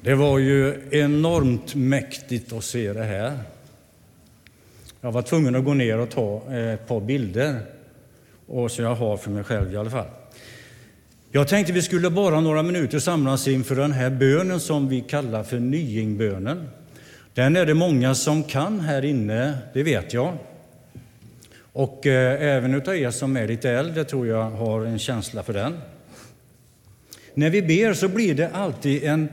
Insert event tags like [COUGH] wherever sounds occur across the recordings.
Det var ju enormt mäktigt att se det här. Jag var tvungen att gå ner och ta eh, ett par bilder, och så jag har för mig själv i alla fall. Jag tänkte vi skulle bara några minuter samlas inför den här bönen som vi kallar för nyingbönen. Den är det många som kan här inne, det vet jag. Och eh, även utav er som är lite äldre tror jag har en känsla för den. När vi ber så blir det alltid en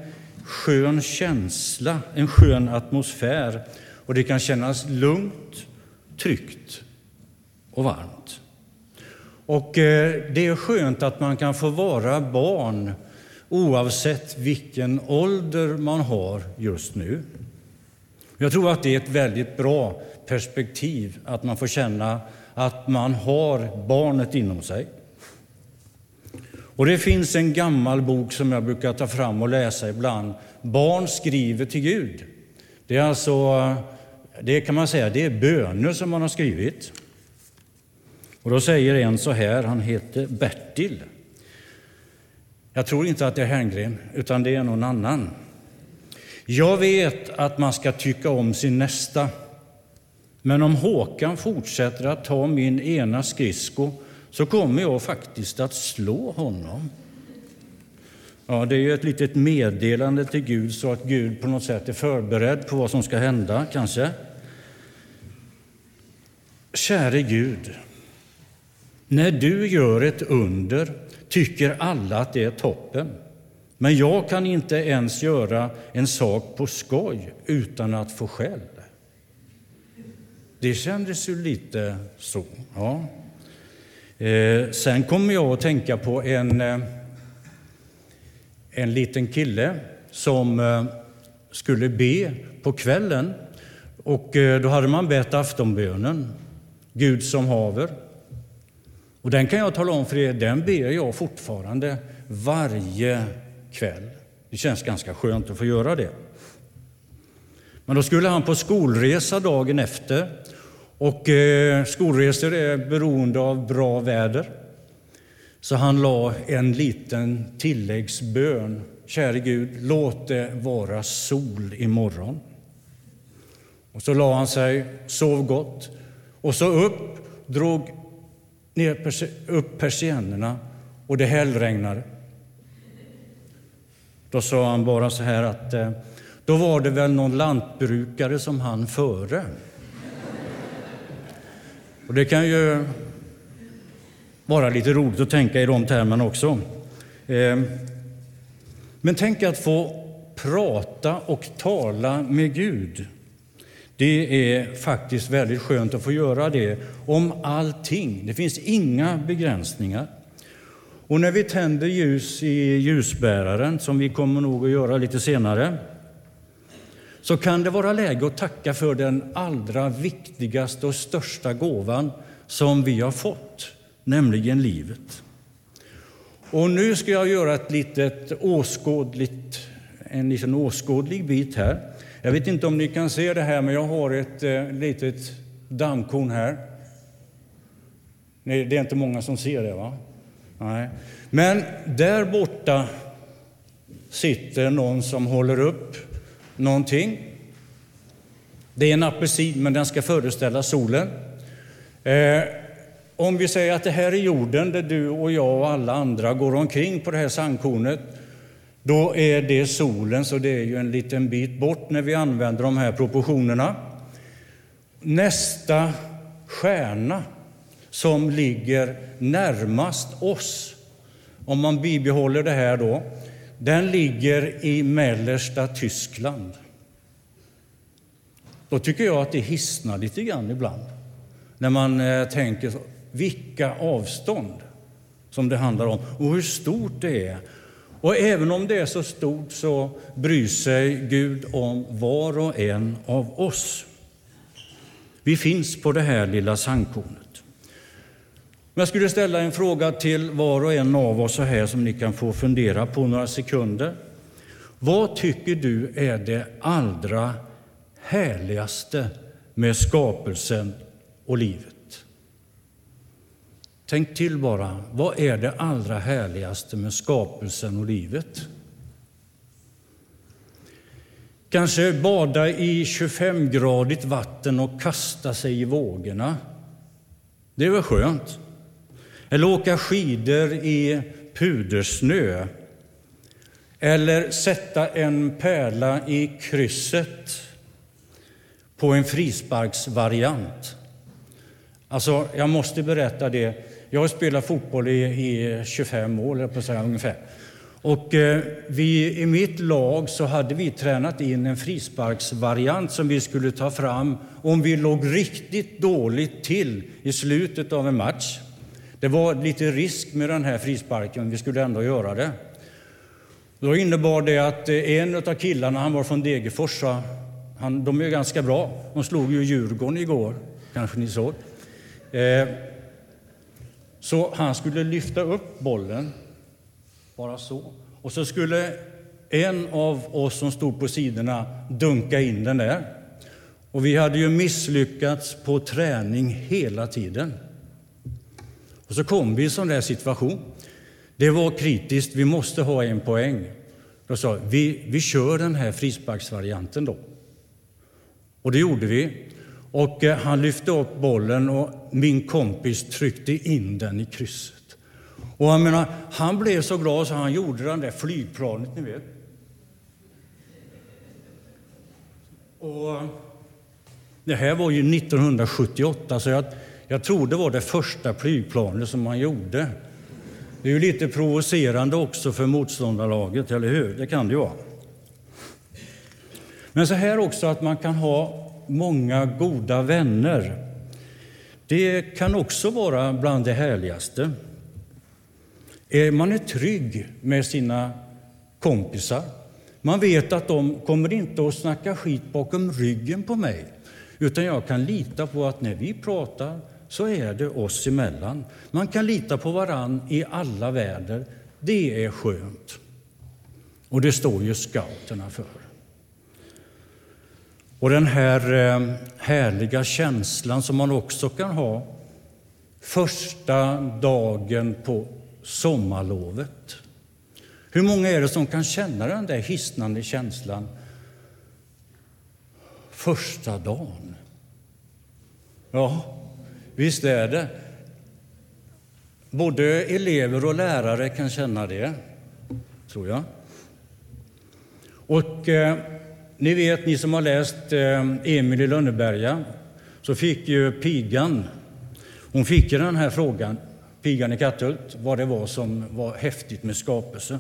skön känsla, en skön atmosfär och det kan kännas lugnt, tryggt och varmt. Och eh, det är skönt att man kan få vara barn oavsett vilken ålder man har just nu. Jag tror att det är ett väldigt bra perspektiv att man får känna att man har barnet inom sig. Och Det finns en gammal bok som jag brukar ta fram och läsa ibland. Barn skriver till Gud. Det är alltså, det kan man säga, det är böner som man har skrivit. Och då säger en så här, han heter Bertil. Jag tror inte att det är Herngren, utan det är någon annan. Jag vet att man ska tycka om sin nästa. Men om Håkan fortsätter att ta min ena skridsko så kommer jag faktiskt att slå honom. Ja, det är ju ett litet meddelande till Gud så att Gud på något sätt är förberedd på vad som ska hända, kanske. Käre Gud, när du gör ett under tycker alla att det är toppen. Men jag kan inte ens göra en sak på skoj utan att få skäll. Det kändes ju lite så. Ja. Eh, sen kommer jag att tänka på en, eh, en liten kille som eh, skulle be på kvällen. Och eh, då hade man bett aftonbönen, Gud som haver. Och den kan jag tala om för er, den ber jag fortfarande varje kväll. Det känns ganska skönt att få göra det. Men då skulle han på skolresa dagen efter. Och eh, skolresor är beroende av bra väder. Så han la en liten tilläggsbön. Käre Gud, låt det vara sol imorgon. Och så la han sig, sov gott och så upp, drog ner upp persiennerna och det hällregnade. Då sa han bara så här att eh, då var det väl någon lantbrukare som han före. Och det kan ju vara lite roligt att tänka i de termerna också. Ehm, men tänk att få prata och tala med Gud. Det är faktiskt väldigt skönt att få göra det om allting. Det finns inga begränsningar. Och när vi tänder ljus i ljusbäraren, som vi kommer nog att göra lite senare, så kan det vara läge att tacka för den allra viktigaste och största gåvan som vi har fått, nämligen livet. Och nu ska jag göra ett litet åskådligt, en liten åskådlig bit här. Jag vet inte om ni kan se det här, men jag har ett eh, litet dammkorn här. Nej, det är inte många som ser det, va? Nej. Men där borta sitter någon som håller upp någonting. Det är en apelsin, men den ska föreställa solen. Eh, om vi säger att det här är jorden där du och jag och alla andra går omkring på det här sandkornet, då är det solen, så det är ju en liten bit bort när vi använder de här proportionerna. Nästa stjärna som ligger närmast oss, om man bibehåller det här då, den ligger i mellersta Tyskland. Då tycker jag att det hissnar lite grann ibland när man eh, tänker vilka avstånd som det handlar om och hur stort det är. Och även om det är så stort så bryr sig Gud om var och en av oss. Vi finns på det här lilla sandkornet. Men jag skulle ställa en fråga till var och en av oss så här som ni kan få fundera på några sekunder. Vad tycker du är det allra härligaste med skapelsen och livet? Tänk till bara. Vad är det allra härligaste med skapelsen och livet? Kanske bada i 25-gradigt vatten och kasta sig i vågorna. Det är väl skönt? Eller åka skidor i pudersnö. Eller sätta en pärla i krysset på en frisparksvariant. Alltså, jag måste berätta det. Jag har spelat fotboll i, i 25 år, på säga, ungefär. Och eh, vi, I mitt lag så hade vi tränat in en frisparksvariant som vi skulle ta fram om vi låg riktigt dåligt till i slutet av en match. Det var lite risk med den här frisparken, men vi skulle ändå göra det. Då innebar det att eh, en av killarna, han var från Degerfors, han, de är ganska bra. De slog ju Djurgården igår, kanske ni såg. Eh, så han skulle lyfta upp bollen, bara så. Och så skulle en av oss som stod på sidorna dunka in den där. Och vi hade ju misslyckats på träning hela tiden. Och så kom vi i en sån där situation. Det var kritiskt, vi måste ha en poäng. Då sa vi, vi kör den här frisparksvarianten då. Och det gjorde vi. Och eh, han lyfte upp bollen och min kompis tryckte in den i krysset. Och jag menar, han blev så glad så han gjorde den där flygplanet, ni vet. Och eh, det här var ju 1978, så jag, jag tror det var det första flygplanet som man gjorde. Det är ju lite provocerande också för motståndarlaget, eller hur? Det kan det ju vara. Men så här också att man kan ha många goda vänner. Det kan också vara bland det härligaste. Eh, man är trygg med sina kompisar. Man vet att de kommer inte att snacka skit bakom ryggen på mig, utan jag kan lita på att när vi pratar så är det oss emellan. Man kan lita på varann i alla väder. Det är skönt. Och det står ju scouterna för. Och den här eh, härliga känslan som man också kan ha första dagen på sommarlovet. Hur många är det som kan känna den där hisnande känslan första dagen? Ja, visst är det. Både elever och lärare kan känna det, tror jag. Och eh, ni vet, ni som har läst eh, Emil i Lönneberga, så fick ju pigan, hon fick ju den här frågan, pigan i Katthult, vad det var som var häftigt med skapelsen.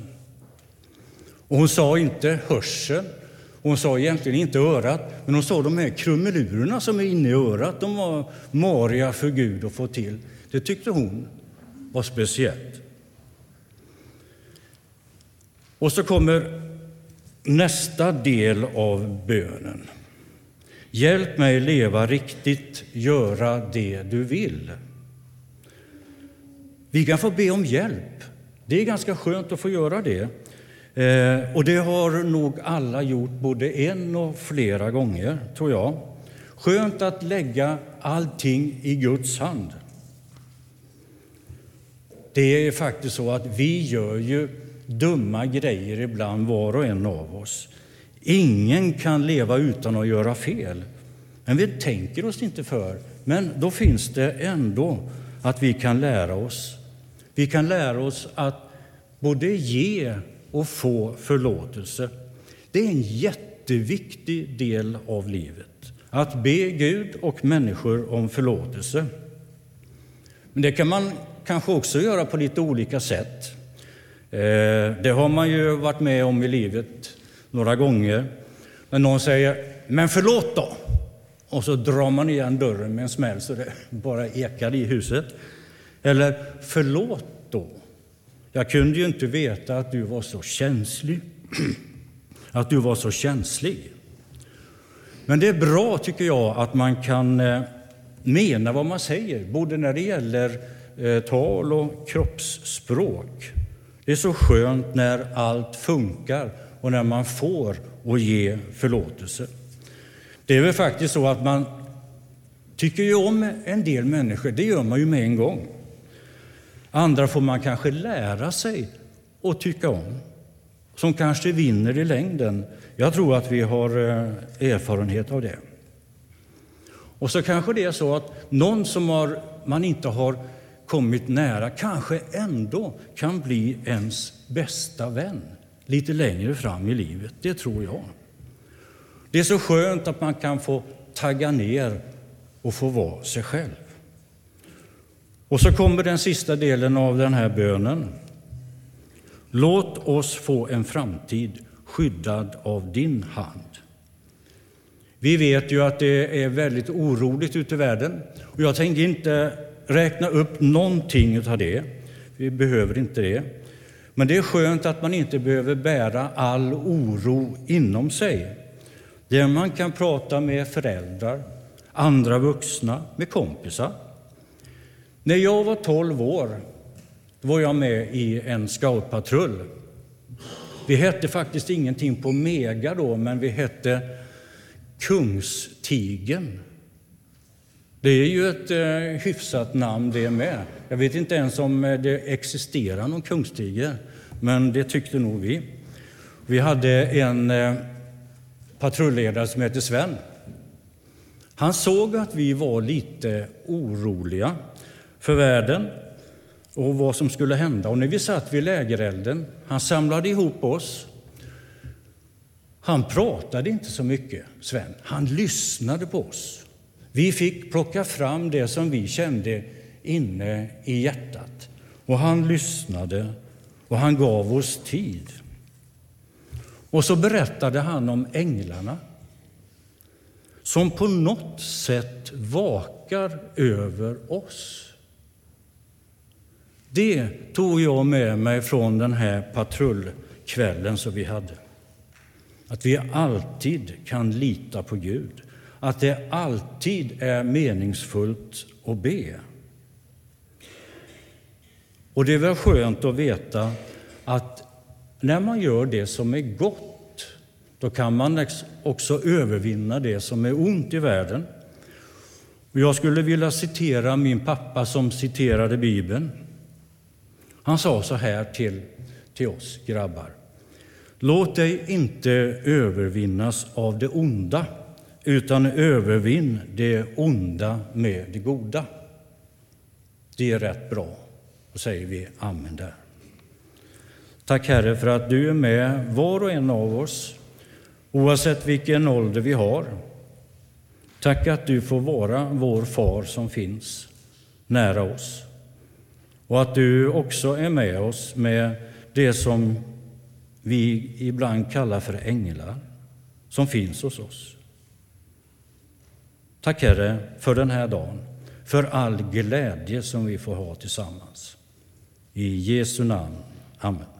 Och hon sa inte hörsel hon sa egentligen inte örat, men hon sa de här krumelurerna som är inne i örat, de var mariga för Gud att få till. Det tyckte hon var speciellt. Och så kommer nästa del av bönen. Hjälp mig leva riktigt, göra det du vill. Vi kan få be om hjälp. Det är ganska skönt att få göra det. Eh, och det har nog alla gjort både en och flera gånger, tror jag. Skönt att lägga allting i Guds hand. Det är faktiskt så att vi gör ju dumma grejer ibland, var och en av oss. Ingen kan leva utan att göra fel. Men vi tänker oss inte för. Men då finns det ändå att vi kan lära oss. Vi kan lära oss att både ge och få förlåtelse. Det är en jätteviktig del av livet. Att be Gud och människor om förlåtelse. Men det kan man kanske också göra på lite olika sätt. Eh, det har man ju varit med om i livet några gånger. Men någon säger ”men förlåt då” och så drar man igen dörren med en smäll så det [LAUGHS] bara ekar i huset. Eller ”förlåt då”. Jag kunde ju inte veta att du var så känslig. Att du var så känslig. Men det är bra, tycker jag, att man kan eh, mena vad man säger, både när det gäller eh, tal och kroppsspråk. Det är så skönt när allt funkar och när man får och ge förlåtelse. Det är väl faktiskt så att man tycker ju om en del människor, det gör man ju med en gång. Andra får man kanske lära sig att tycka om. som kanske vinner i längden. Jag tror att vi har eh, erfarenhet av det. Och så kanske det är så att någon som har, man inte har kommit nära kanske ändå kan bli ens bästa vän lite längre fram i livet. Det tror jag. Det är så skönt att man kan få tagga ner och få vara sig själv. Och så kommer den sista delen av den här bönen. Låt oss få en framtid skyddad av din hand. Vi vet ju att det är väldigt oroligt ute i världen. Och jag tänker inte räkna upp någonting av det. Vi behöver inte det. Men det är skönt att man inte behöver bära all oro inom sig. Där man kan prata med föräldrar, andra vuxna, med kompisar. När jag var 12 år var jag med i en scoutpatrull. Vi hette faktiskt ingenting på Mega då, men vi hette Kungstigen. Det är ju ett eh, hyfsat namn det med. Jag vet inte ens om eh, det existerar någon kungstiger, men det tyckte nog vi. Vi hade en eh, patrulledare som hette Sven. Han såg att vi var lite oroliga för världen och vad som skulle hända. Och när vi satt vid lägerelden, han samlade ihop oss. Han pratade inte så mycket, Sven. Han lyssnade på oss. Vi fick plocka fram det som vi kände inne i hjärtat. Och han lyssnade och han gav oss tid. Och så berättade han om änglarna som på något sätt vakar över oss. Det tog jag med mig från den här patrullkvällen som vi hade. Att vi alltid kan lita på Gud. Att det alltid är meningsfullt att be. Och det är väl skönt att veta att när man gör det som är gott, då kan man också övervinna det som är ont i världen. Jag skulle vilja citera min pappa som citerade Bibeln. Han sa så här till, till oss grabbar. Låt dig inte övervinnas av det onda, utan övervinn det onda med det goda. Det är rätt bra. Då säger vi amen där. Tack Herre för att du är med var och en av oss, oavsett vilken ålder vi har. Tack att du får vara vår far som finns nära oss och att du också är med oss med det som vi ibland kallar för änglar, som finns hos oss. Tack Herre för den här dagen, för all glädje som vi får ha tillsammans. I Jesu namn. Amen.